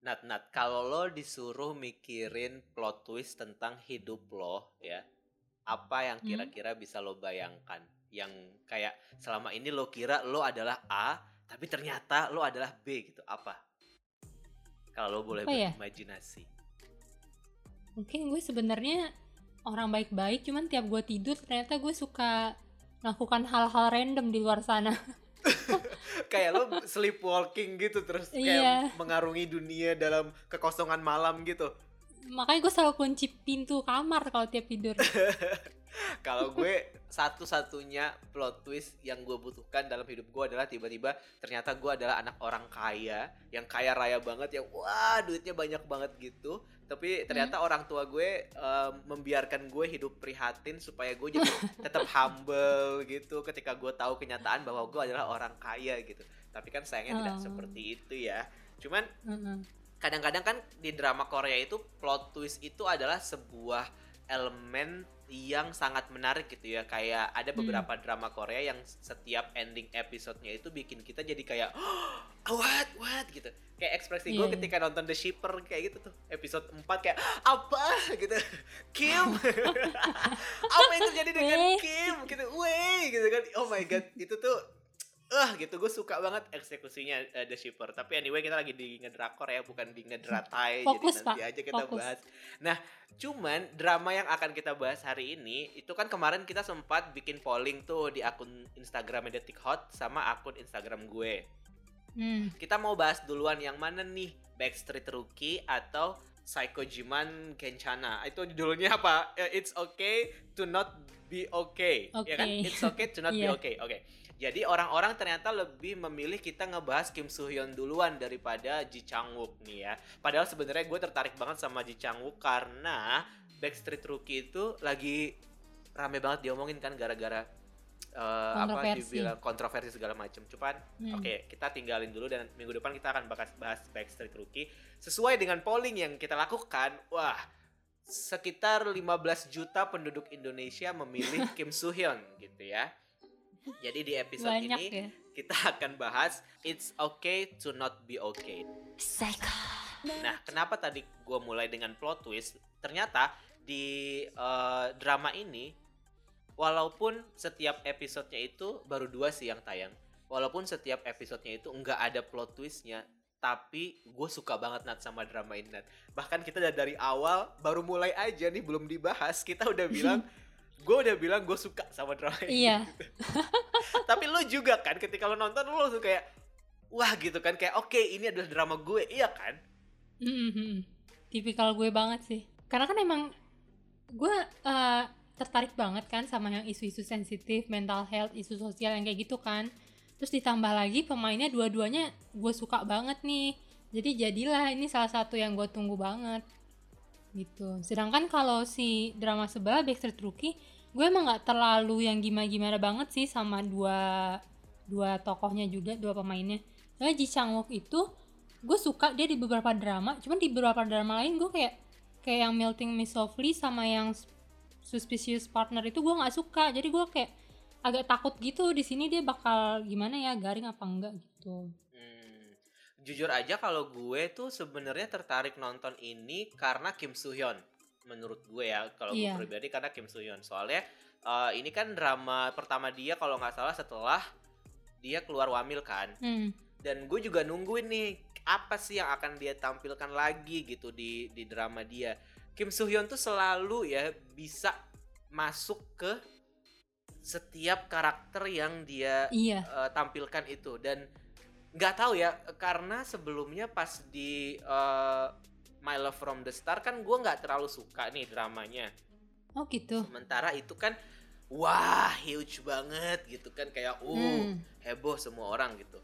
Nat, Nat, kalau lo disuruh mikirin plot twist tentang hidup lo, ya, apa yang Hmm? kira-kira bisa lo bayangkan? Yang kayak selama ini lo kira lo adalah A, tapi ternyata lo adalah B gitu. Apa? Kalau lo boleh Apa ya? berimajinasi. Mungkin gue sebenarnya orang baik-baik, cuman tiap gue tidur ternyata gue suka melakukan hal-hal random di luar sana. kayak lo sleepwalking gitu terus kayak Iya. mengarungi dunia dalam kekosongan malam gitu. Makanya gue selalu kunci pintu kamar kalau tiap tidur. Kalau gue satu-satunya plot twist yang gue butuhkan dalam hidup gue adalah tiba-tiba ternyata gue adalah anak orang kaya yang kaya raya banget yang wah duitnya banyak banget gitu. Tapi ternyata orang tua gue eh, membiarkan gue hidup prihatin supaya gue jadi tetap humble gitu ketika gue tahu kenyataan bahwa gue adalah orang kaya gitu. Tapi kan sayangnya tidak Oh. seperti itu ya. Cuman Heeh. kadang-kadang kan di drama Korea itu plot twist itu adalah sebuah elemen yang sangat menarik gitu ya. Kayak ada Hmm. beberapa drama Korea yang setiap ending episodenya itu bikin kita jadi kayak "Oh, what? What? gitu. Kayak ekspresi gue Iya. ketika nonton The Shipper kayak gitu tuh episode 4 kayak apa? gitu. Kim. Apa yang terjadi dengan. Kim? Gitu. Weh gitu kan. Oh my god itu tuh ah gitu. Gue suka banget eksekusinya eh, The Shipper. Tapi anyway kita lagi di ngedrakor ya bukan di ngedratai Fokus, jadi nanti Pak. aja kita Fokus. bahas. Nah cuman drama yang akan kita bahas hari ini itu kan kemarin kita sempat bikin polling tuh di akun Instagram Detik Hot sama akun Instagram gue. Hmm. kita mau bahas duluan yang mana nih? Backstreet Rookie atau Psychojiman Kenchana itu judulnya apa? Eh, It's okay to not be okay. Ya kan. It's okay to not be Iya. okay. Oke jadi orang-orang ternyata lebih memilih kita ngebahas Kim Soo Hyun duluan daripada Ji Chang Wook nih ya padahal sebenarnya gue tertarik banget sama Ji Chang Wook karena Backstreet Rookie itu lagi rame banget diomongin kan gara-gara eh, apa dibilang kontroversi segala macam cuman Hmm. Oke, kita tinggalin dulu dan minggu depan kita akan bahas bahas Backstreet Rookie sesuai dengan polling yang kita lakukan. Wah, sekitar 15 juta penduduk Indonesia memilih Kim Soo Hyun gitu ya. Jadi di episode Banyak ini ya. kita akan bahas It's Okay to Not Be Okay. Nah, kenapa tadi gue mulai dengan plot twist? Ternyata di eh, drama ini, walaupun setiap episodenya itu baru dua sih yang tayang, walaupun setiap episodenya itu nggak ada plot twistnya, tapi gue suka banget Nat sama drama ini Nat. Bahkan kita dari awal baru mulai aja nih belum dibahas, kita udah bilang gue udah bilang gue suka sama drama ini. Iya. Tapi lu juga kan ketika lu nonton lu langsung kayak wah gitu kan kayak oke ini adalah drama gue, iya kan? Mhm. Tipikal gue banget sih. Karena kan emang gue eh, tertarik banget kan sama yang isu-isu sensitif, mental health, isu sosial yang kayak gitu kan. Terus ditambah lagi pemainnya dua-duanya gue suka banget nih. Jadi jadilah ini salah satu yang gue tunggu banget. Gitu. Sedangkan kalau si drama sebelah Backstreet Rookie, gue emang nggak terlalu yang gimana-gimana banget sih sama dua dua tokohnya juga, dua pemainnya. Soalnya Ji Chang Wook itu gue suka dia di beberapa drama cuman di beberapa drama lain gue kayak kayak yang Melting Me Softly sama yang Suspicious Partner itu gue nggak suka jadi gue kayak agak takut gitu di sini dia bakal gimana ya garing apa enggak gitu jujur aja kalau gue tuh sebenarnya tertarik nonton ini karena Kim Soo Hyun. Menurut gue ya, kalau gue Iya. pribadi karena Kim Soo Hyun. Soalnya eh, ini kan drama pertama dia kalau nggak salah setelah dia keluar wamil kan. hmm. Dan gue juga nungguin nih apa sih yang akan dia tampilkan lagi gitu di di drama dia. Kim Soo Hyun tuh selalu ya bisa masuk ke setiap karakter yang dia iya eh, tampilkan itu dan nggak tahu ya karena sebelumnya pas di eh, My Love from the Star kan gue nggak terlalu suka nih dramanya. Oh gitu. Sementara itu kan wah huge banget gitu kan kayak uh hmm. heboh semua orang gitu.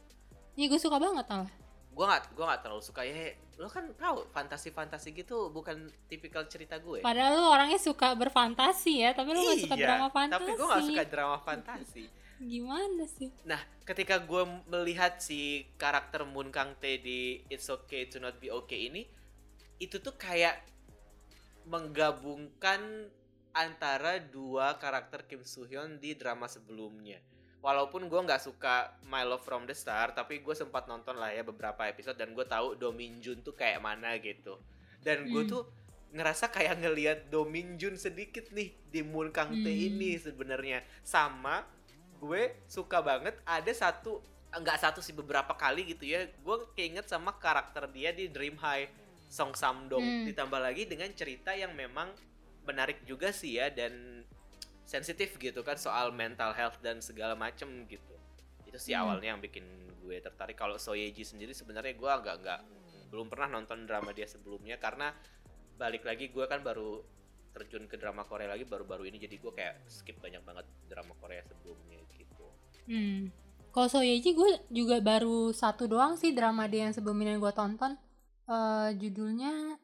Iya gue suka banget malah gue nggak gua nggak terlalu suka. Ya lo kan tahu fantasi fantasi gitu bukan tipikal cerita gue. Padahal lu orangnya suka berfantasi ya tapi lu gak suka drama fantasi Iya, tapi gue nggak suka drama fantasi gimana sih Nah, ketika gue melihat si karakter Moon Kang Tae di It's Okay to Not Be Okay ini, itu tuh kayak menggabungkan antara dua karakter Kim Soo Hyun di drama sebelumnya. walaupun gue nggak suka My Love from the Star tapi gue sempat nonton lah ya beberapa episode dan gue tahu Do Min Jun tuh kayak mana gitu dan gue hmm. tuh ngerasa kayak ngelihat Do Min Jun sedikit nih di Moon Kang Tae hmm. ini sebenarnya sama gue suka banget ada satu nggak satu sih beberapa kali gitu ya gue keinget sama karakter dia di Dream High Song Samdong hmm. ditambah lagi dengan cerita yang memang menarik juga sih ya dan sensitif gitu kan soal mental health dan segala macem gitu itu sih hmm. awalnya yang bikin gue tertarik kalau Soyeji sendiri sebenarnya gue agak nggak belum pernah nonton drama dia sebelumnya karena balik lagi gue kan baru terjun ke drama Korea lagi baru-baru ini jadi gue kayak skip banyak banget drama Korea sebelumnya. Hmm. Kalau Soyeji gue juga baru satu doang sih drama dia yang sebelumnya gue tonton. Uh, judulnya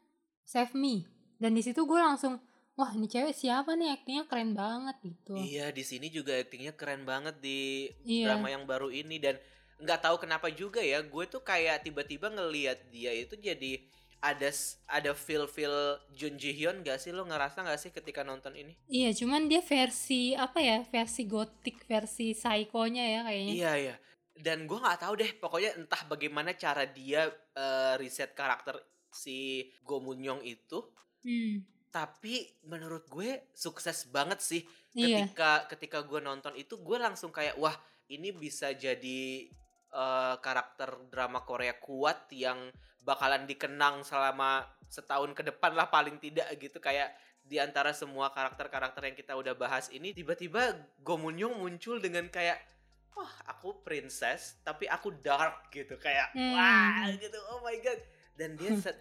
Save Me. Dan di situ gue langsung wah ini cewek siapa nih aktingnya keren banget gitu iya di sini juga aktingnya keren banget di iya. drama yang baru ini dan nggak tahu kenapa juga ya gue tuh kayak tiba-tiba ngelihat dia itu jadi ada ada feel feel Jun Ji Hyun gak sih lo ngerasa gak sih ketika nonton ini? Iya, cuman dia versi apa ya versi gotik versi psycho-nya ya kayaknya. Iya iya. Dan gue nggak tahu deh, pokoknya entah bagaimana cara dia uh, riset karakter si Go Moon Young itu. Hmm tapi menurut gue sukses banget sih iya. ketika ketika gue nonton itu gue langsung kayak wah ini bisa jadi uh, karakter drama Korea kuat yang bakalan dikenang selama setahun ke depan lah paling tidak gitu. Kayak di antara semua karakter-karakter yang kita udah bahas ini tiba-tiba Go Moon Young muncul dengan kayak wah aku princess tapi aku dark gitu. Kayak hmm. wah gitu. Oh my god. Dan dia set,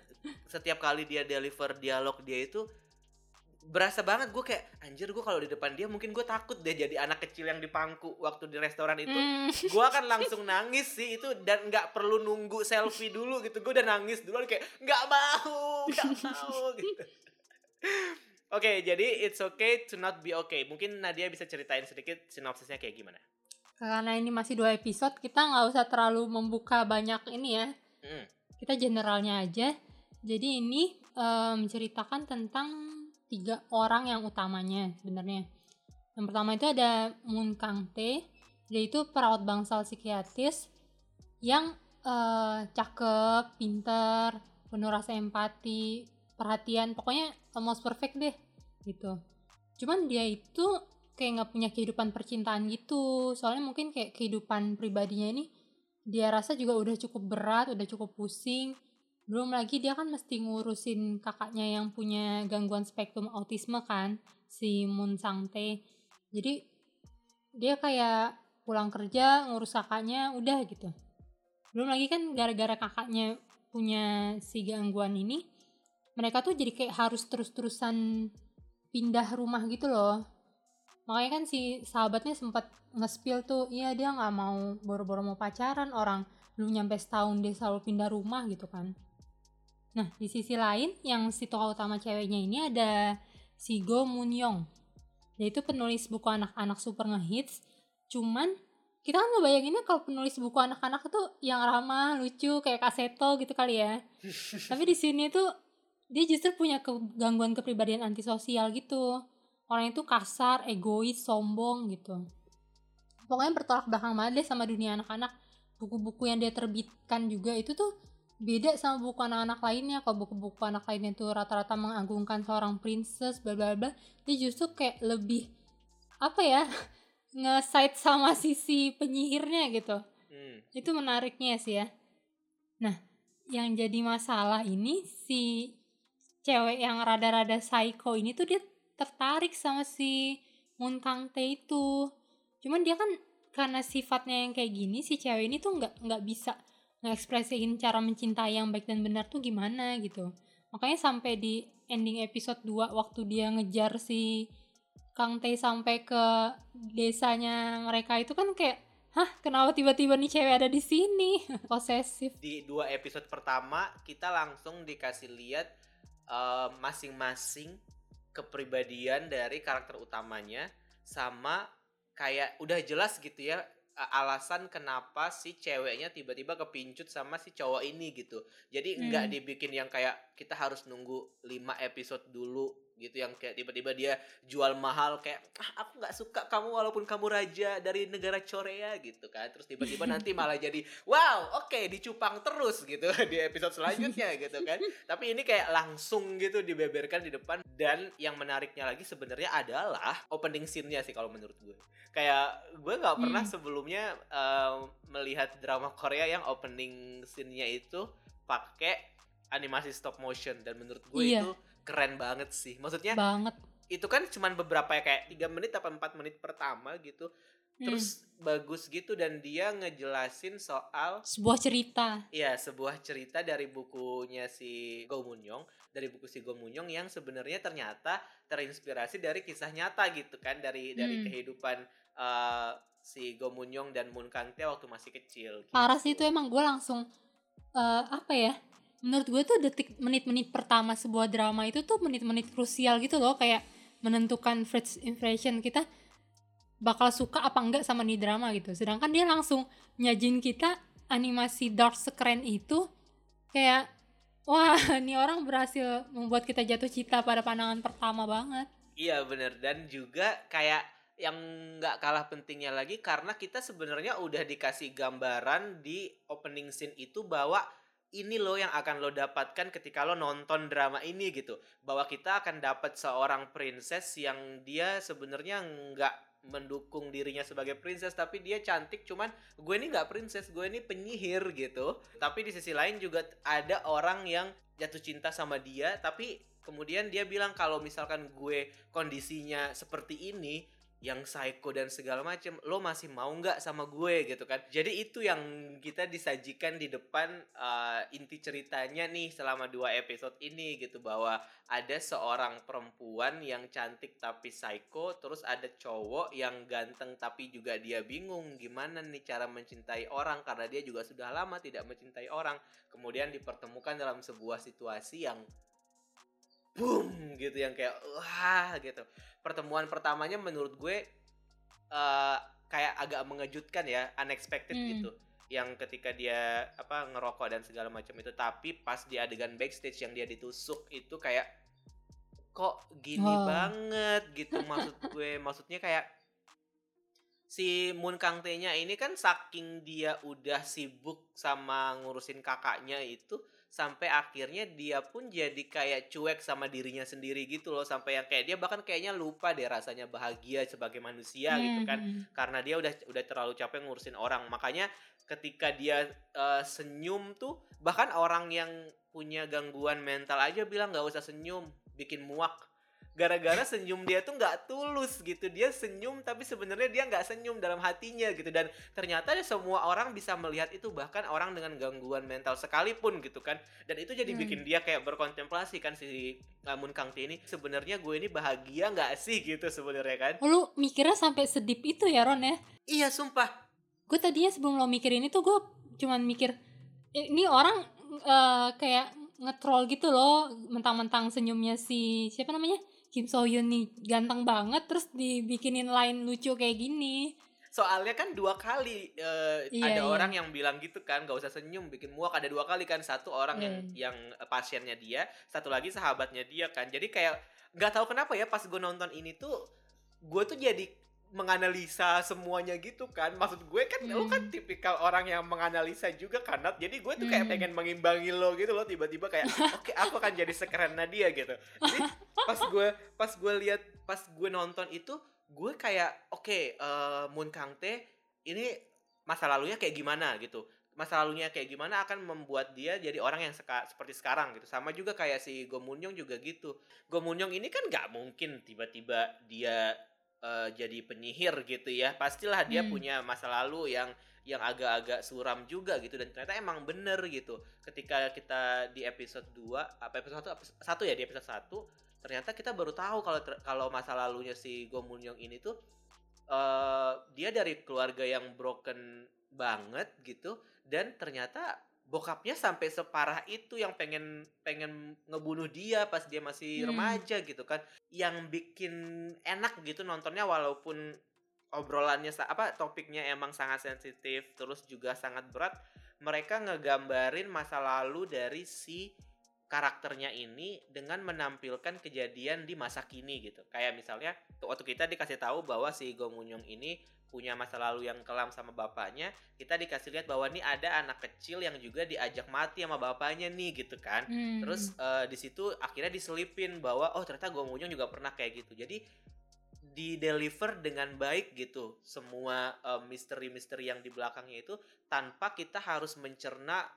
setiap kali dia deliver dialog dia itu berasa banget gue kayak anjir gue kalau di depan dia mungkin gue takut deh jadi anak kecil yang dipangku waktu di restoran itu mm. gue akan langsung nangis sih itu dan nggak perlu nunggu selfie dulu gitu gue udah nangis dulu kayak nggak mau nggak mau gitu Oke, okay, jadi it's okay to not be okay. Mungkin Nadia bisa ceritain sedikit sinopsisnya kayak gimana? Karena ini masih dua episode, kita nggak usah terlalu membuka banyak ini ya. Hmm. Kita generalnya aja. Jadi ini um, menceritakan tentang tiga orang yang utamanya sebenarnya. Yang pertama itu ada Moon Kang Tae, dia itu perawat bangsal psikiatris yang uh, cakep, pinter, penuh rasa empati, perhatian, pokoknya almost perfect deh gitu. Cuman dia itu kayak nggak punya kehidupan percintaan gitu, soalnya mungkin kayak kehidupan pribadinya ini dia rasa juga udah cukup berat, udah cukup pusing, belum lagi dia kan mesti ngurusin kakaknya yang punya gangguan spektrum autisme kan si Moon Sang Tae. Jadi dia kayak pulang kerja ngurus kakaknya udah gitu. Belum lagi kan gara-gara kakaknya punya si gangguan ini mereka tuh jadi kayak harus terus-terusan pindah rumah gitu loh. Makanya kan si sahabatnya sempat nge-spill tuh iya dia nggak mau boro-boro mau pacaran orang belum nyampe setahun dia selalu pindah rumah gitu kan Nah, di sisi lain yang si tokoh utama ceweknya ini ada si Go Moon Young. Dia itu penulis buku anak-anak super ngehits. Cuman kita kan ngebayanginnya kalau penulis buku anak-anak itu yang ramah, lucu kayak Kaseto gitu kali ya. Tapi di sini tuh dia justru punya gangguan kepribadian antisosial gitu. Orang itu kasar, egois, sombong gitu. Pokoknya bertolak belakang banget deh sama dunia anak-anak. Buku-buku yang dia terbitkan juga itu tuh beda sama buku anak-anak lainnya. Kalau buku-buku anak lainnya tuh rata-rata mengagungkan seorang princess bla bla bla dia justru kayak lebih apa ya nge-side sama sisi penyihirnya gitu. Hmm. itu menariknya sih ya. Nah yang jadi masalah ini si cewek yang rada-rada psycho ini tuh dia tertarik sama si Moon Kang Tae itu. Cuman dia kan karena sifatnya yang kayak gini si cewek ini tuh nggak nggak bisa ngekspresiin cara mencintai yang baik dan benar tuh gimana gitu. Makanya sampai di ending episode 2 waktu dia ngejar si Kang Tae sampai ke desanya mereka itu kan kayak hah kenapa tiba-tiba nih cewek ada di sini? Posesif. Di dua episode pertama kita langsung dikasih lihat uh, masing-masing kepribadian dari karakter utamanya sama kayak udah jelas gitu ya alasan kenapa si ceweknya tiba-tiba kepincut sama si cowok ini gitu. Jadi hmm. nggak dibikin yang kayak kita harus nunggu 5 episode dulu gitu yang kayak tiba-tiba dia jual mahal kayak ah, aku nggak suka kamu walaupun kamu raja dari negara Korea gitu kan terus tiba-tiba nanti malah jadi wow oke okay, dicupang terus gitu di episode selanjutnya gitu kan tapi ini kayak langsung gitu dibeberkan di depan dan yang menariknya lagi sebenarnya adalah opening scene-nya sih kalau menurut gue kayak gue nggak pernah hmm. sebelumnya uh, melihat drama Korea yang opening scene-nya itu pakai animasi stop motion dan menurut gue iya. itu keren banget sih. Maksudnya banget. Itu kan cuman beberapa ya kayak tiga menit atau empat menit pertama gitu. Hmm. Terus bagus gitu dan dia ngejelasin soal sebuah cerita. Iya, sebuah cerita dari bukunya si Go Moon Young, dari buku si Go Moon Young yang sebenarnya ternyata terinspirasi dari kisah nyata gitu kan dari hmm. dari kehidupan uh, si Go Moon Young dan Moon Kang Tae waktu masih kecil. Gitu. Parah sih itu emang gue langsung uh, apa ya? menurut gue tuh detik menit-menit pertama sebuah drama itu tuh menit-menit krusial gitu loh kayak menentukan first impression kita bakal suka apa enggak sama nih drama gitu. Sedangkan dia langsung nyajin kita animasi dark sekeren itu kayak wah ini orang berhasil membuat kita jatuh cinta pada pandangan pertama banget. Iya bener. Dan juga kayak yang nggak kalah pentingnya lagi karena kita sebenarnya udah dikasih gambaran di opening scene itu bahwa ini loh yang akan lo dapatkan ketika lo nonton drama ini gitu. Bahwa kita akan dapat seorang princess yang dia sebenarnya nggak mendukung dirinya sebagai princess tapi dia cantik cuman gue ini nggak princess gue ini penyihir gitu. Tapi di sisi lain juga ada orang yang jatuh cinta sama dia tapi kemudian dia bilang kalau misalkan gue kondisinya seperti ini yang psycho dan segala macem lo masih mau nggak sama gue gitu kan? Jadi itu yang kita disajikan di depan uh, inti ceritanya nih selama dua episode ini gitu. Bahwa ada seorang perempuan yang cantik tapi psycho terus ada cowok yang ganteng tapi juga dia bingung gimana nih cara mencintai orang karena dia juga sudah lama tidak mencintai orang. Kemudian dipertemukan dalam sebuah situasi yang boom gitu yang kayak wah gitu. Pertemuan pertamanya menurut gue uh, kayak agak mengejutkan ya unexpected hmm. gitu. Yang ketika dia apa ngerokok dan segala macam itu. Tapi pas di adegan backstage yang dia ditusuk itu kayak kok gini oh. banget? gitu maksud gue. Maksudnya kayak si Moon Kang Tae-nya ini kan saking dia udah sibuk sama ngurusin kakaknya itu sampai akhirnya dia pun jadi kayak cuek sama dirinya sendiri gitu loh sampai yang kayak dia bahkan kayaknya lupa deh rasanya bahagia sebagai manusia hmm. gitu kan hmm, hmm. karena dia udah udah terlalu capek ngurusin orang makanya ketika dia uh, senyum tuh bahkan orang yang punya gangguan mental aja bilang nggak usah senyum bikin muak gara-gara senyum dia tuh nggak tulus gitu. Dia senyum tapi sebenarnya dia nggak senyum dalam hatinya gitu. Dan ternyata semua orang bisa melihat itu bahkan orang dengan gangguan mental sekalipun gitu kan. Dan itu jadi hmm. bikin dia kayak berkontemplasi kan si Namun Kang Ti ini. Sebenarnya gue ini bahagia nggak sih gitu sebenarnya kan? Lu mikirnya sampai sedip itu ya Ron ya? Iya sumpah. Gue tadinya sebelum lo mikir ini tuh gue cuman mikir ini orang uh, kayak ngetrol gitu loh mentang-mentang senyumnya si siapa namanya Kim So Hyun nih ganteng banget terus dibikinin line lucu kayak gini. Soalnya kan dua kali uh, iya, ada iya. orang yang bilang gitu kan gak usah senyum bikin muak. Ada dua kali kan satu orang yang yang pasiennya dia satu lagi sahabatnya dia kan. Jadi kayak nggak tahu kenapa ya pas gue nonton ini tuh gue tuh jadi menganalisa semuanya gitu kan. Maksud gue kan hmm. lo kan tipikal orang yang menganalisa juga kan Nat jadi gue tuh kayak hmm. pengen mengimbangi lo gitu lo tiba-tiba kayak oke okay, aku akan jadi sekeren Nadia gitu. Jadi pas gue pas gue lihat pas gue nonton itu gue kayak oke okay, uh, eh, Moon Kang Tae ini masa lalunya kayak gimana? Gitu. Masa lalunya kayak gimana akan membuat dia jadi orang yang seka, seperti sekarang gitu. Sama juga kayak si Go Moon Young juga gitu. Go Moon Young ini kan nggak mungkin tiba-tiba dia uh, jadi penyihir gitu ya. Pastilah dia hmm. punya masa lalu yang yang agak-agak suram juga gitu. Dan ternyata emang bener gitu. Ketika kita di episode 2 apa episode 1 satu ya di episode 1 ternyata kita baru tahu kalau kalau masa lalunya si Go Moon Young ini tuh uh, dia dari keluarga yang broken banget gitu. Dan ternyata bokapnya sampai separah itu yang pengen pengen ngebunuh dia pas dia masih hmm. remaja gitu kan yang bikin enak gitu nontonnya walaupun obrolannya apa topiknya emang sangat sensitif terus juga sangat berat mereka ngegambarin masa lalu dari si karakternya ini dengan menampilkan kejadian di masa kini gitu kayak misalnya waktu kita dikasih tahu bahwa si Gomunyong ini punya masa lalu yang kelam sama bapaknya kita dikasih lihat bahwa ini ada anak kecil yang juga diajak mati sama bapaknya nih gitu kan. Hmm. terus uh, di situ akhirnya diselipin bahwa oh ternyata Gomunyong juga pernah kayak gitu. Jadi di deliver dengan baik gitu semua uh, misteri-misteri yang di belakangnya itu tanpa kita harus mencerna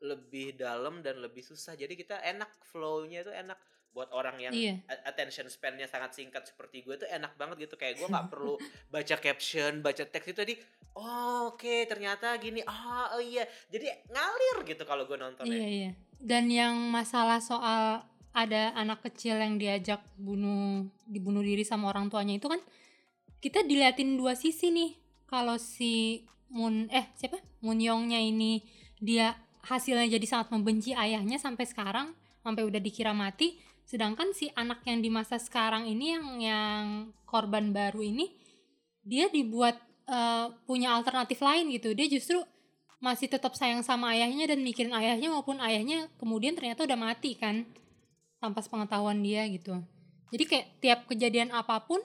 lebih dalam dan lebih susah. Jadi kita enak flownya itu enak buat orang yang iya. attention span-nya sangat singkat seperti gue itu enak banget gitu. Kayak gue nggak perlu baca caption baca teks itu tadi oh, oke okay, ternyata gini oh, oh iya. Jadi ngalir gitu kalau gue nonton iya iya. Dan yang masalah soal ada anak kecil yang diajak bunuh dibunuh diri sama orang tuanya itu kan kita diliatin dua sisi nih. Kalau si Moon eh siapa? Moon Yongnya ini dia hasilnya jadi sangat membenci ayahnya sampai sekarang sampai udah dikira mati sedangkan si anak yang di masa sekarang ini yang yang korban baru ini dia dibuat uh, punya alternatif lain gitu. Dia justru masih tetap sayang sama ayahnya dan mikirin ayahnya maupun ayahnya kemudian ternyata udah mati kan tanpa pengetahuan dia gitu. Jadi kayak tiap kejadian apa pun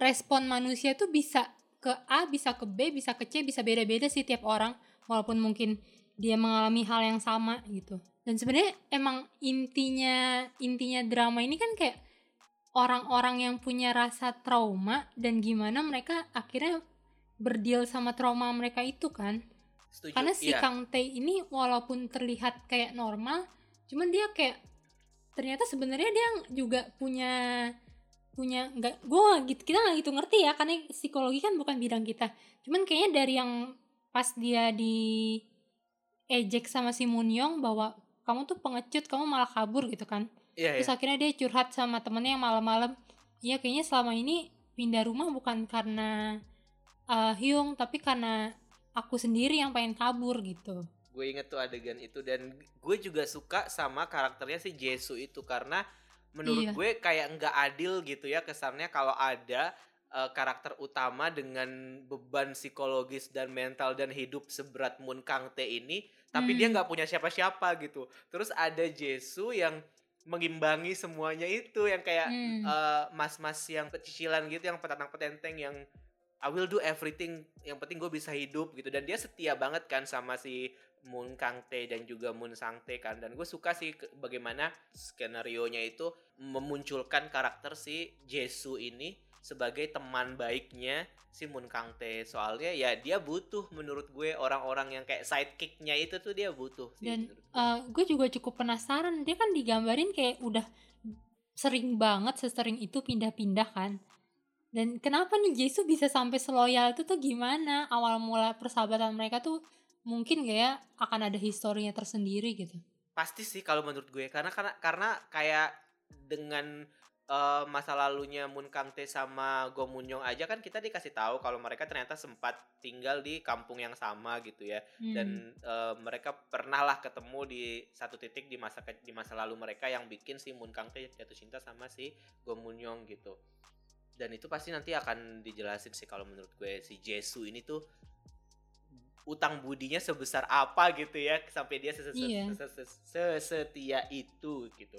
respon manusia tuh bisa ke A bisa ke B bisa ke C bisa beda-beda sih tiap orang. Walaupun mungkin dia mengalami hal yang sama gitu dan sebenarnya emang intinya intinya drama ini kan kayak orang-orang yang punya rasa trauma dan gimana mereka akhirnya berdeal sama trauma mereka itu kan Setuju, karena si iya. Kang Tae ini walaupun terlihat kayak normal cuman dia kayak ternyata sebenarnya dia juga punya punya nggak gue gitu kita nggak gitu ngerti ya karena psikologi kan bukan bidang kita cuman kayaknya dari yang pas dia di ejek sama si Munyong bahwa kamu tuh pengecut kamu malah kabur gitu kan yeah, terus yeah. akhirnya dia curhat sama temennya yang malam-malam iya kayaknya selama ini pindah rumah bukan karena uh, Hyung tapi karena aku sendiri yang pengen kabur gitu gue inget tuh adegan itu dan gue juga suka sama karakternya si Jesu itu karena menurut iya. gue kayak nggak adil gitu ya kesannya kalau ada uh, karakter utama dengan beban psikologis dan mental dan hidup seberat Moon Kang Tae ini tapi hmm. dia nggak punya siapa-siapa gitu terus ada Jesu yang mengimbangi semuanya itu yang kayak hmm. uh, mas-mas yang pecicilan gitu yang petatang petenteng yang I will do everything yang penting gue bisa hidup gitu dan dia setia banget kan sama si Moon Kang Tae dan juga Moon Sang Tae kan dan gue suka sih bagaimana skenario nya itu memunculkan karakter si Jesu ini sebagai teman baiknya si Moon Kang Tae. Soalnya ya dia butuh menurut gue orang-orang yang kayak sidekicknya itu tuh dia butuh sih dan gue. Uh, gue juga cukup penasaran. Dia kan digambarin kayak udah sering banget sesering itu pindah-pindah kan. Dan kenapa nih Jesu bisa sampai seloyal itu tuh gimana? Awal mula persahabatan mereka tuh mungkin gak ya akan ada historinya tersendiri gitu? Pasti sih kalau menurut gue. Karena karena karena kayak dengan uh, masa lalunya Moon Kang Tae sama Go Moon Young aja kan kita dikasih tahu kalau mereka ternyata sempat tinggal di kampung yang sama gitu ya hmm. dan uh, mereka pernah lah ketemu di satu titik di masa di masa lalu mereka yang bikin si Moon Kang Tae jatuh cinta sama si Go Moon Young gitu dan itu pasti nanti akan dijelasin sih kalau menurut gue si Jesu ini tuh utang budinya sebesar apa gitu ya sampai dia iya. sesetia itu gitu.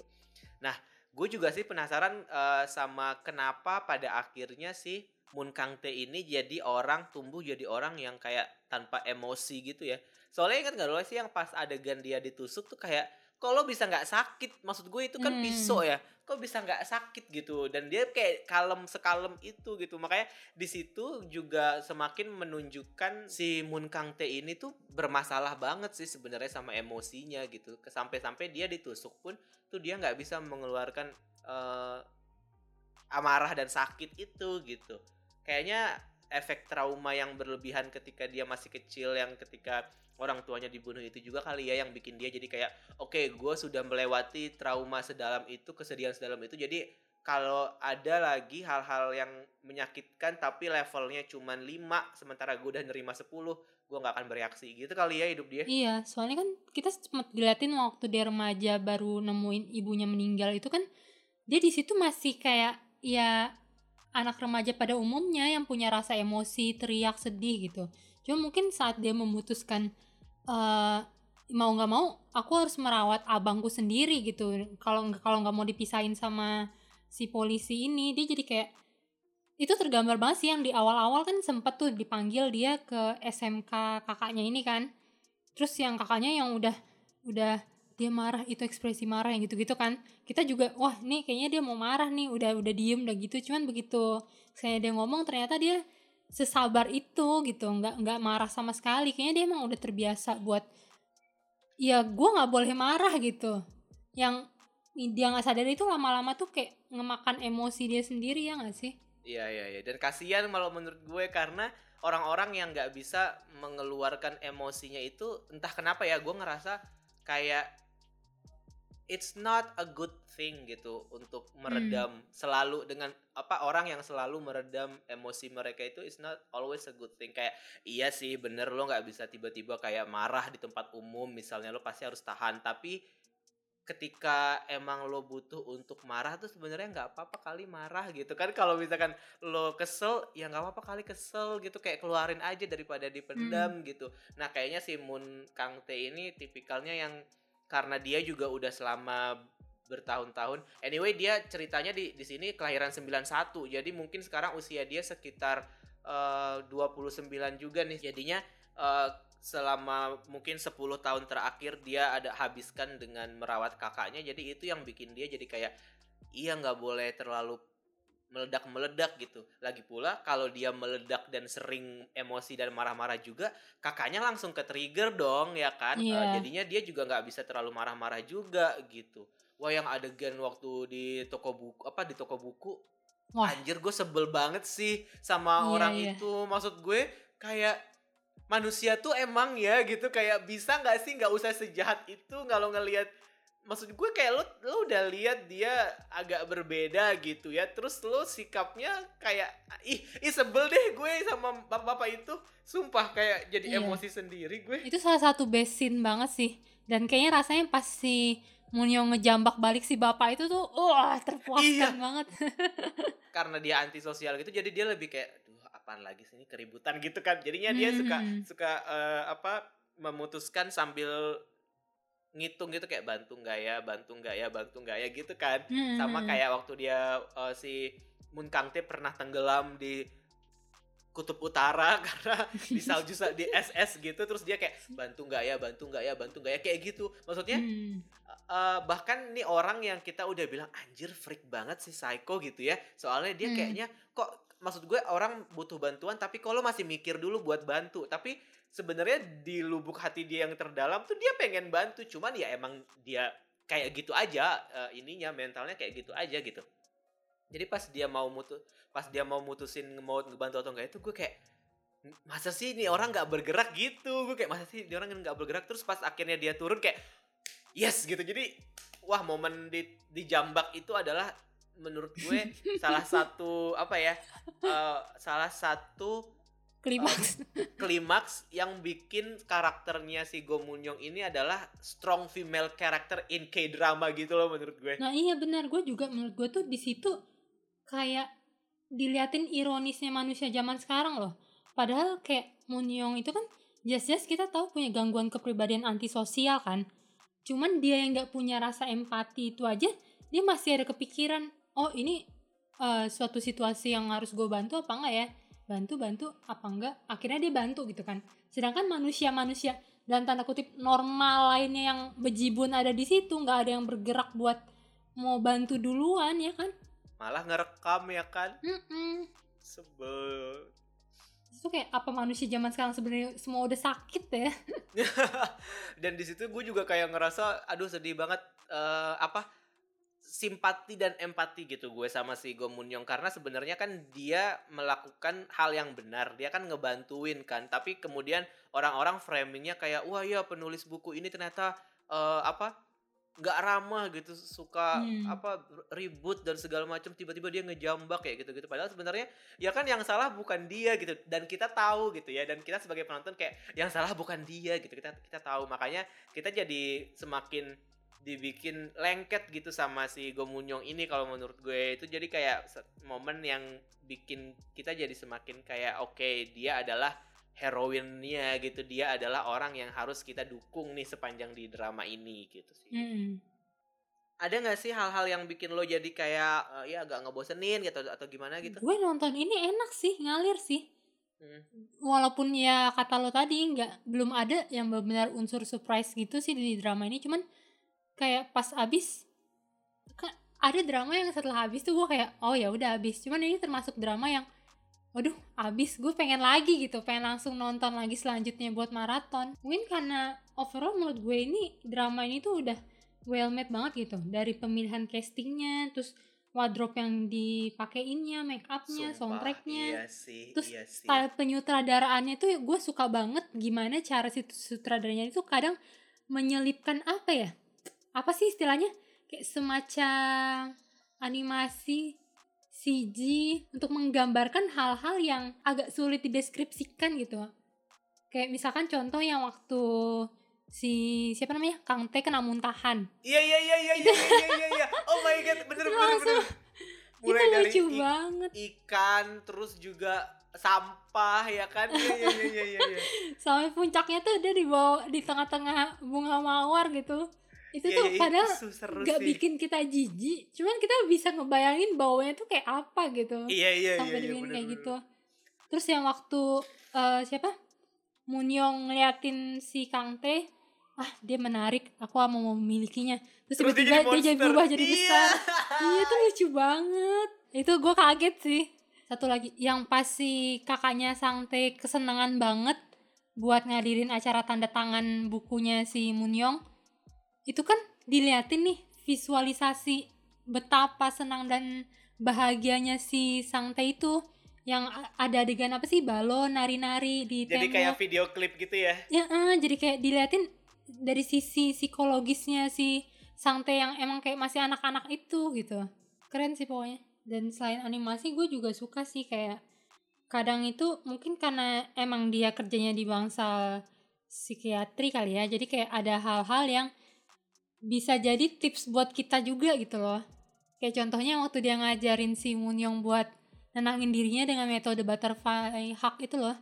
Nah, gue juga sih penasaran uh, sama kenapa pada akhirnya sih Moon Kang Tae ini jadi orang tumbuh jadi orang yang kayak tanpa emosi gitu ya. Soalnya ingat gak lo sih yang pas adegan dia ditusuk tuh kayak kalau bisa nggak sakit maksud gue itu kan hmm. pisau ya kok bisa nggak sakit gitu. Dan dia kayak kalem sekalem itu gitu. Makanya di situ juga semakin menunjukkan si Moon Kang Tae ini tuh bermasalah banget sih sebenarnya sama emosinya gitu. Sampai-sampai dia ditusuk pun tuh dia nggak bisa mengeluarkan uh, amarah dan sakit itu gitu. Kayaknya efek trauma yang berlebihan ketika dia masih kecil yang ketika orang tuanya dibunuh itu juga kali ya yang bikin dia jadi kayak oke okay, gue sudah melewati trauma sedalam itu kesedihan sedalam itu. Jadi kalau ada lagi hal-hal yang menyakitkan tapi levelnya cuma 5 sementara gue udah nerima 10 gue nggak akan bereaksi. Gitu kali ya hidup dia. Iya soalnya kan kita sempat diliatin waktu dia remaja baru nemuin ibunya meninggal itu kan dia di situ masih kayak ya anak remaja pada umumnya yang punya rasa emosi teriak sedih gitu. Cuma mungkin saat dia memutuskan uh, mau nggak mau aku harus merawat abangku sendiri gitu. Kalau kalau nggak mau dipisahin sama si polisi ini dia jadi kayak itu tergambar banget sih yang di awal-awal kan sempet tuh dipanggil dia ke SMK kakaknya ini kan. Terus yang kakaknya yang udah udah dia marah itu ekspresi marah yang gitu-gitu kan. Kita juga wah nih kayaknya dia mau marah nih udah udah diem udah gitu. Cuman begitu saya dia ngomong ternyata dia sesabar itu gitu nggak nggak marah sama sekali. Kayaknya dia emang udah terbiasa buat ya gue nggak boleh marah gitu. Yang dia nggak sadar itu lama-lama tuh kayak ngemakan emosi dia sendiri ya nggak sih? Iya iya iya. Dan kasihan malah menurut gue karena orang-orang yang nggak bisa mengeluarkan emosinya itu entah kenapa ya gue ngerasa kayak it's not a good thing gitu untuk meredam hmm. selalu dengan apa orang yang selalu meredam emosi mereka itu it's not always a good thing. Kayak iya sih bener lo nggak bisa tiba-tiba kayak marah di tempat umum misalnya lo pasti harus tahan. Tapi ketika emang lo butuh untuk marah tuh sebenarnya nggak apa-apa kali marah gitu kan. Kalau misalkan lo kesel ya nggak apa-apa kali kesel gitu. Kayak keluarin aja daripada dipendam hmm. gitu. Nah kayaknya si Moon Kang Tae ini tipikalnya yang karena dia juga udah selama bertahun-tahun. Anyway, dia ceritanya di di sini kelahiran 91. Jadi mungkin sekarang usia dia sekitar eh, uh, 29 juga nih. Jadinya uh, selama mungkin 10 tahun terakhir dia ada habiskan dengan merawat kakaknya. Jadi itu yang bikin dia jadi kayak iya nggak boleh terlalu meledak-meledak gitu. Lagi pula kalau dia meledak dan sering emosi dan marah-marah juga, kakaknya langsung ke trigger dong ya kan. Yeah. Uh, jadinya dia juga nggak bisa terlalu marah-marah juga gitu. Wah yang adegan waktu di toko buku apa di toko buku, Wah. anjir gue sebel banget sih sama yeah, orang yeah. itu. Maksud gue kayak manusia tuh emang ya gitu kayak bisa nggak sih nggak usah sejahat itu kalau ngelihat maksud gue kayak lo lo udah lihat dia agak berbeda gitu ya terus lo sikapnya kayak ih ih sebel deh gue sama bapak-bapak itu sumpah kayak jadi iya. emosi sendiri gue itu salah satu besin banget sih dan kayaknya rasanya pas si Munyo ngejambak balik si bapak itu tuh wah terpuaskan iya. banget karena dia antisosial gitu jadi dia lebih kayak duh apaan lagi sih ini keributan gitu kan jadinya dia hmm. suka suka uh, apa memutuskan sambil ngitung gitu kayak bantu nggak ya bantu nggak ya bantu nggak ya gitu kan hmm. sama kayak waktu dia uh, si Moon Kang Tae pernah tenggelam di kutub utara karena di salju di SS gitu terus dia kayak bantu nggak ya bantu nggak ya bantu nggak ya kayak gitu maksudnya hmm. uh, bahkan nih orang yang kita udah bilang anjir freak banget sih psycho gitu ya soalnya dia hmm. kayaknya kok maksud gue orang butuh bantuan tapi kalau masih mikir dulu buat bantu tapi sebenarnya di lubuk hati dia yang terdalam tuh dia pengen bantu cuman ya emang dia kayak gitu aja uh, ininya mentalnya kayak gitu aja gitu. Jadi pas dia mau mutus pas dia mau mutusin mau ngebantu atau enggak itu gue kayak masa sih ini orang nggak bergerak gitu? Gue kayak masa sih ini orang nggak bergerak? Terus pas akhirnya dia turun kayak yes gitu. Jadi wah momen di di jambak itu adalah menurut gue salah satu apa ya uh, salah satu klimaks uh, klimaks yang bikin karakternya si Go Moon Young ini adalah strong female character in K drama gitu loh menurut gue. Nah iya benar gue juga menurut gue tuh di situ kayak diliatin ironisnya manusia zaman sekarang loh. Padahal kayak Moon Young itu kan jelas-jelas kita tahu punya gangguan kepribadian antisosial kan. Cuman dia yang nggak punya rasa empati itu aja dia masih ada kepikiran oh ini uh, suatu situasi yang harus gue bantu apa enggak ya bantu bantu apa enggak? Akhirnya dia bantu gitu kan. Sedangkan manusia-manusia dan tanda kutip normal lainnya yang bejibun ada di situ nggak ada yang bergerak buat mau bantu duluan ya kan? Malah ngerekam ya kan? Mm -mm. sebel. Itu kayak apa manusia zaman sekarang sebenarnya semua udah sakit ya? Dan di situ gue juga kayak ngerasa aduh sedih banget. Uh, apa simpati dan empati gitu gue sama si Go Moon Young karena sebenarnya kan dia melakukan hal yang benar. Dia kan ngebantuin kan. Tapi kemudian orang-orang framingnya kayak wah ya penulis buku ini ternyata uh, apa nggak ramah gitu. Suka hmm. apa ribut dan segala macam tiba-tiba dia ngejambak kayak gitu gitu padahal sebenarnya ya kan yang salah bukan dia gitu. Dan kita tahu gitu ya. Dan kita sebagai penonton kayak yang salah bukan dia gitu. Kita kita tahu. Makanya kita jadi semakin dibikin lengket gitu sama si Gomunyong ini kalau menurut gue itu jadi kayak momen yang bikin kita jadi semakin kayak oke okay, dia adalah heroinnya gitu dia adalah orang yang harus kita dukung nih sepanjang di drama ini gitu sih. Mm. Ada nggak sih hal-hal yang bikin lo jadi kayak uh, ya agak ngebosenin gitu atau gimana gitu? Gue nonton ini enak sih ngalir sih Hmm. Walaupun ya kata lo tadi nggak belum ada yang benar-benar unsur surprise gitu sih di drama ini, cuman kayak pas abis kan ada drama yang setelah habis tuh gue kayak oh ya udah habis. Cuman ini termasuk drama yang waduh abis gue pengen lagi gitu pengen langsung nonton lagi selanjutnya buat maraton mungkin karena overall menurut gue ini drama ini tuh udah well made banget gitu dari pemilihan castingnya terus wardrobe yang dipakaiinnya, make upnya, soundtracknya, iya sih, terus iya sih. style penyutradaraannya itu gue suka banget gimana cara si sutradaranya itu kadang menyelipkan apa ya? apa sih istilahnya? Kayak semacam animasi CG untuk menggambarkan hal-hal yang agak sulit dideskripsikan gitu. Kayak misalkan contoh yang waktu si siapa namanya? Kang Te kena muntahan. Iya iya iya, iya iya iya iya iya iya oh my god bener bener bener. mulai itu dari lucu dari banget. ikan terus juga sampah ya kan? Iya iya iya iya. Sampai puncaknya tuh dia di bawah di tengah-tengah bunga mawar gitu itu yeah, tuh yeah, padahal gak sih. bikin kita jijik cuman kita bisa ngebayangin bawahnya tuh kayak apa gitu. Iya iya sampai iya, iya, kayak gitu. Terus yang waktu uh, siapa? Munyong ngeliatin si Kang T ah dia menarik aku mau memilikinya. Terus, tiba-tiba dia, jadi berubah jadi iya. besar. Iya itu lucu banget. Itu gue kaget sih. Satu lagi yang pas si kakaknya Sangte kesenangan banget buat ngadirin acara tanda tangan bukunya si Munyong itu kan diliatin nih visualisasi betapa senang dan bahagianya si Sangte itu. Yang ada adegan apa sih? Balon nari-nari di jadi tembok. kayak video klip gitu ya? Ya uh, jadi kayak diliatin dari sisi psikologisnya si Sangte yang emang kayak masih anak-anak itu gitu. Keren sih pokoknya. Dan selain animasi gue juga suka sih kayak kadang itu mungkin karena emang dia kerjanya di bangsa psikiatri kali ya. Jadi kayak ada hal-hal yang bisa jadi tips buat kita juga gitu loh. Kayak contohnya waktu dia ngajarin si Munyong buat nenangin dirinya dengan metode butterfly hug itu loh.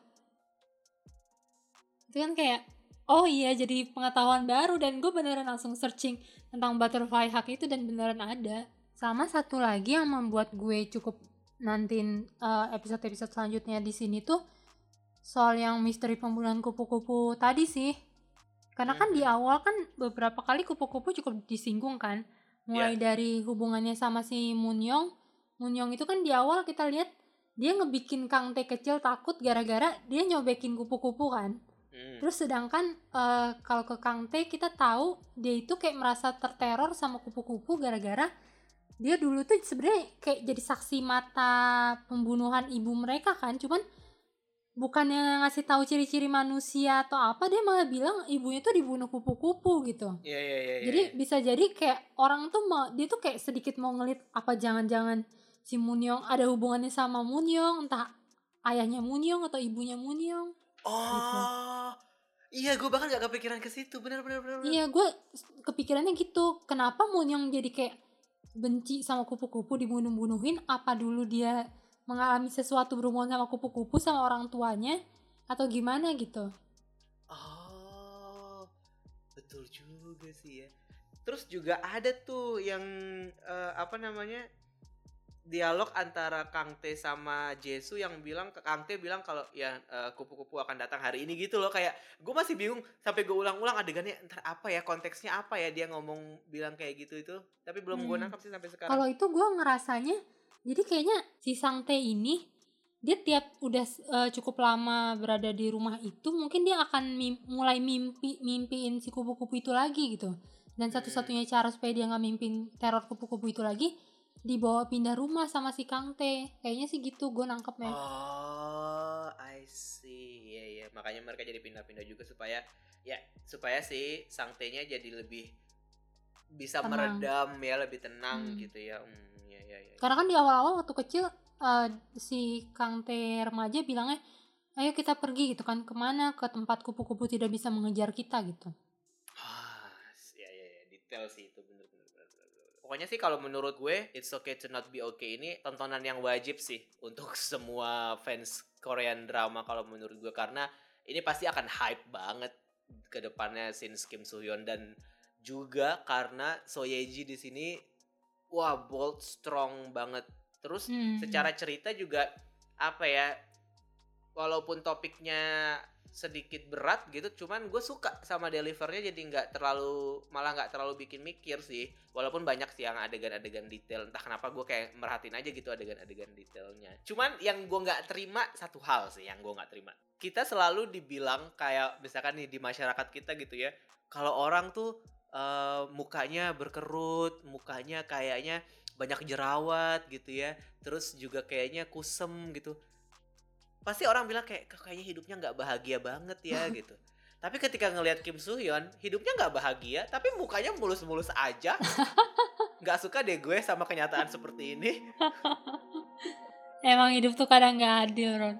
Itu kan kayak oh iya jadi pengetahuan baru dan gue beneran langsung searching tentang butterfly hug itu dan beneran ada. Sama satu lagi yang membuat gue cukup nantiin uh, episode-episode selanjutnya di sini tuh soal yang misteri pembunuhan kupu-kupu tadi sih karena kan di hmm. awal kan beberapa kali kupu-kupu cukup disinggung kan mulai yeah. dari hubungannya sama si Munyong Munyong itu kan di awal kita lihat dia ngebikin Kang T kecil takut gara-gara dia nyobekin kupu-kupu kan Hmm. Terus sedangkan uh, kalau ke Kang T kita tahu dia itu kayak merasa terteror sama kupu-kupu gara-gara dia dulu tuh sebenarnya kayak jadi saksi mata pembunuhan ibu mereka kan, cuman bukannya ngasih tahu ciri-ciri manusia atau apa dia malah bilang ibunya tuh dibunuh kupu-kupu gitu. Iya yeah, iya yeah, iya. Yeah, jadi bisa jadi kayak orang tuh mau dia tuh kayak sedikit mau ngelit apa jangan-jangan si Munyong ada hubungannya sama Munyong entah ayahnya Munyong atau ibunya Munyong Gitu. Oh. Gitu. Iya, gue bahkan gak kepikiran ke situ. Bener, bener, bener. Iya, gue kepikirannya gitu. Kenapa Munyong jadi kayak benci sama kupu-kupu dibunuh-bunuhin? Apa dulu dia mengalami sesuatu berhubungan sama kupu-kupu sama orang tuanya? Atau gimana gitu? Oh, betul juga sih ya. Terus juga ada tuh yang uh, apa namanya dialog antara Kang T sama Jesu yang bilang ke Kang T bilang kalau ya uh, kupu-kupu akan datang hari ini gitu loh kayak gue masih bingung sampai gue ulang-ulang adegannya entar apa ya konteksnya apa ya dia ngomong bilang kayak gitu itu tapi belum hmm. gue nangkap sih sampai sekarang kalau itu gue ngerasanya jadi kayaknya si Sang T ini dia tiap udah uh, cukup lama berada di rumah itu mungkin dia akan mim mulai mimpi mimpiin si kupu-kupu itu lagi gitu. Dan satu-satunya cara supaya dia nggak mimpin teror kupu-kupu itu lagi dibawa pindah rumah sama si Kang T kayaknya sih gitu gue nangkepnya. Oh I see. Ya ya makanya mereka jadi pindah-pindah juga supaya ya supaya si Sang T nya jadi lebih bisa tenang. meredam ya lebih tenang hmm. gitu ya. Hmm, ya, ya, ya karena kan di awal-awal waktu kecil uh, si Kang T. Remaja bilangnya ayo kita pergi gitu kan. Ke mana? Ke tempat kupu-kupu tidak bisa mengejar kita gitu. Ah ya ya, ya. detail sih itu Pokoknya sih kalau menurut gue It's Okay to Not Be Okay ini tontonan yang wajib sih untuk semua fans Korean drama kalau menurut gue. Karena ini pasti akan hype banget ke depannya since Kim Soo Hyun. Dan juga karena So Ye Ji di sini wah bold strong banget. Terus hmm. secara cerita juga apa ya walaupun topiknya sedikit berat gitu cuman gue suka sama delivernya jadi nggak terlalu malah nggak terlalu bikin mikir sih walaupun banyak sih yang adegan-adegan detail entah kenapa gue kayak merhatiin aja gitu adegan-adegan detailnya cuman yang gue nggak terima satu hal sih yang gue nggak terima kita selalu dibilang kayak misalkan nih di masyarakat kita gitu ya kalau orang tuh uh, mukanya berkerut mukanya kayaknya banyak jerawat gitu ya. Terus juga kayaknya kusem gitu. Pasti orang bilang kayak kayaknya hidupnya nggak bahagia banget ya gitu. Tapi ketika ngelihat Kim Soo Hyun hidupnya nggak bahagia tapi mukanya mulus-mulus aja. Nggak suka deh gue sama kenyataan seperti ini. Emang hidup tuh kadang nggak adil Ron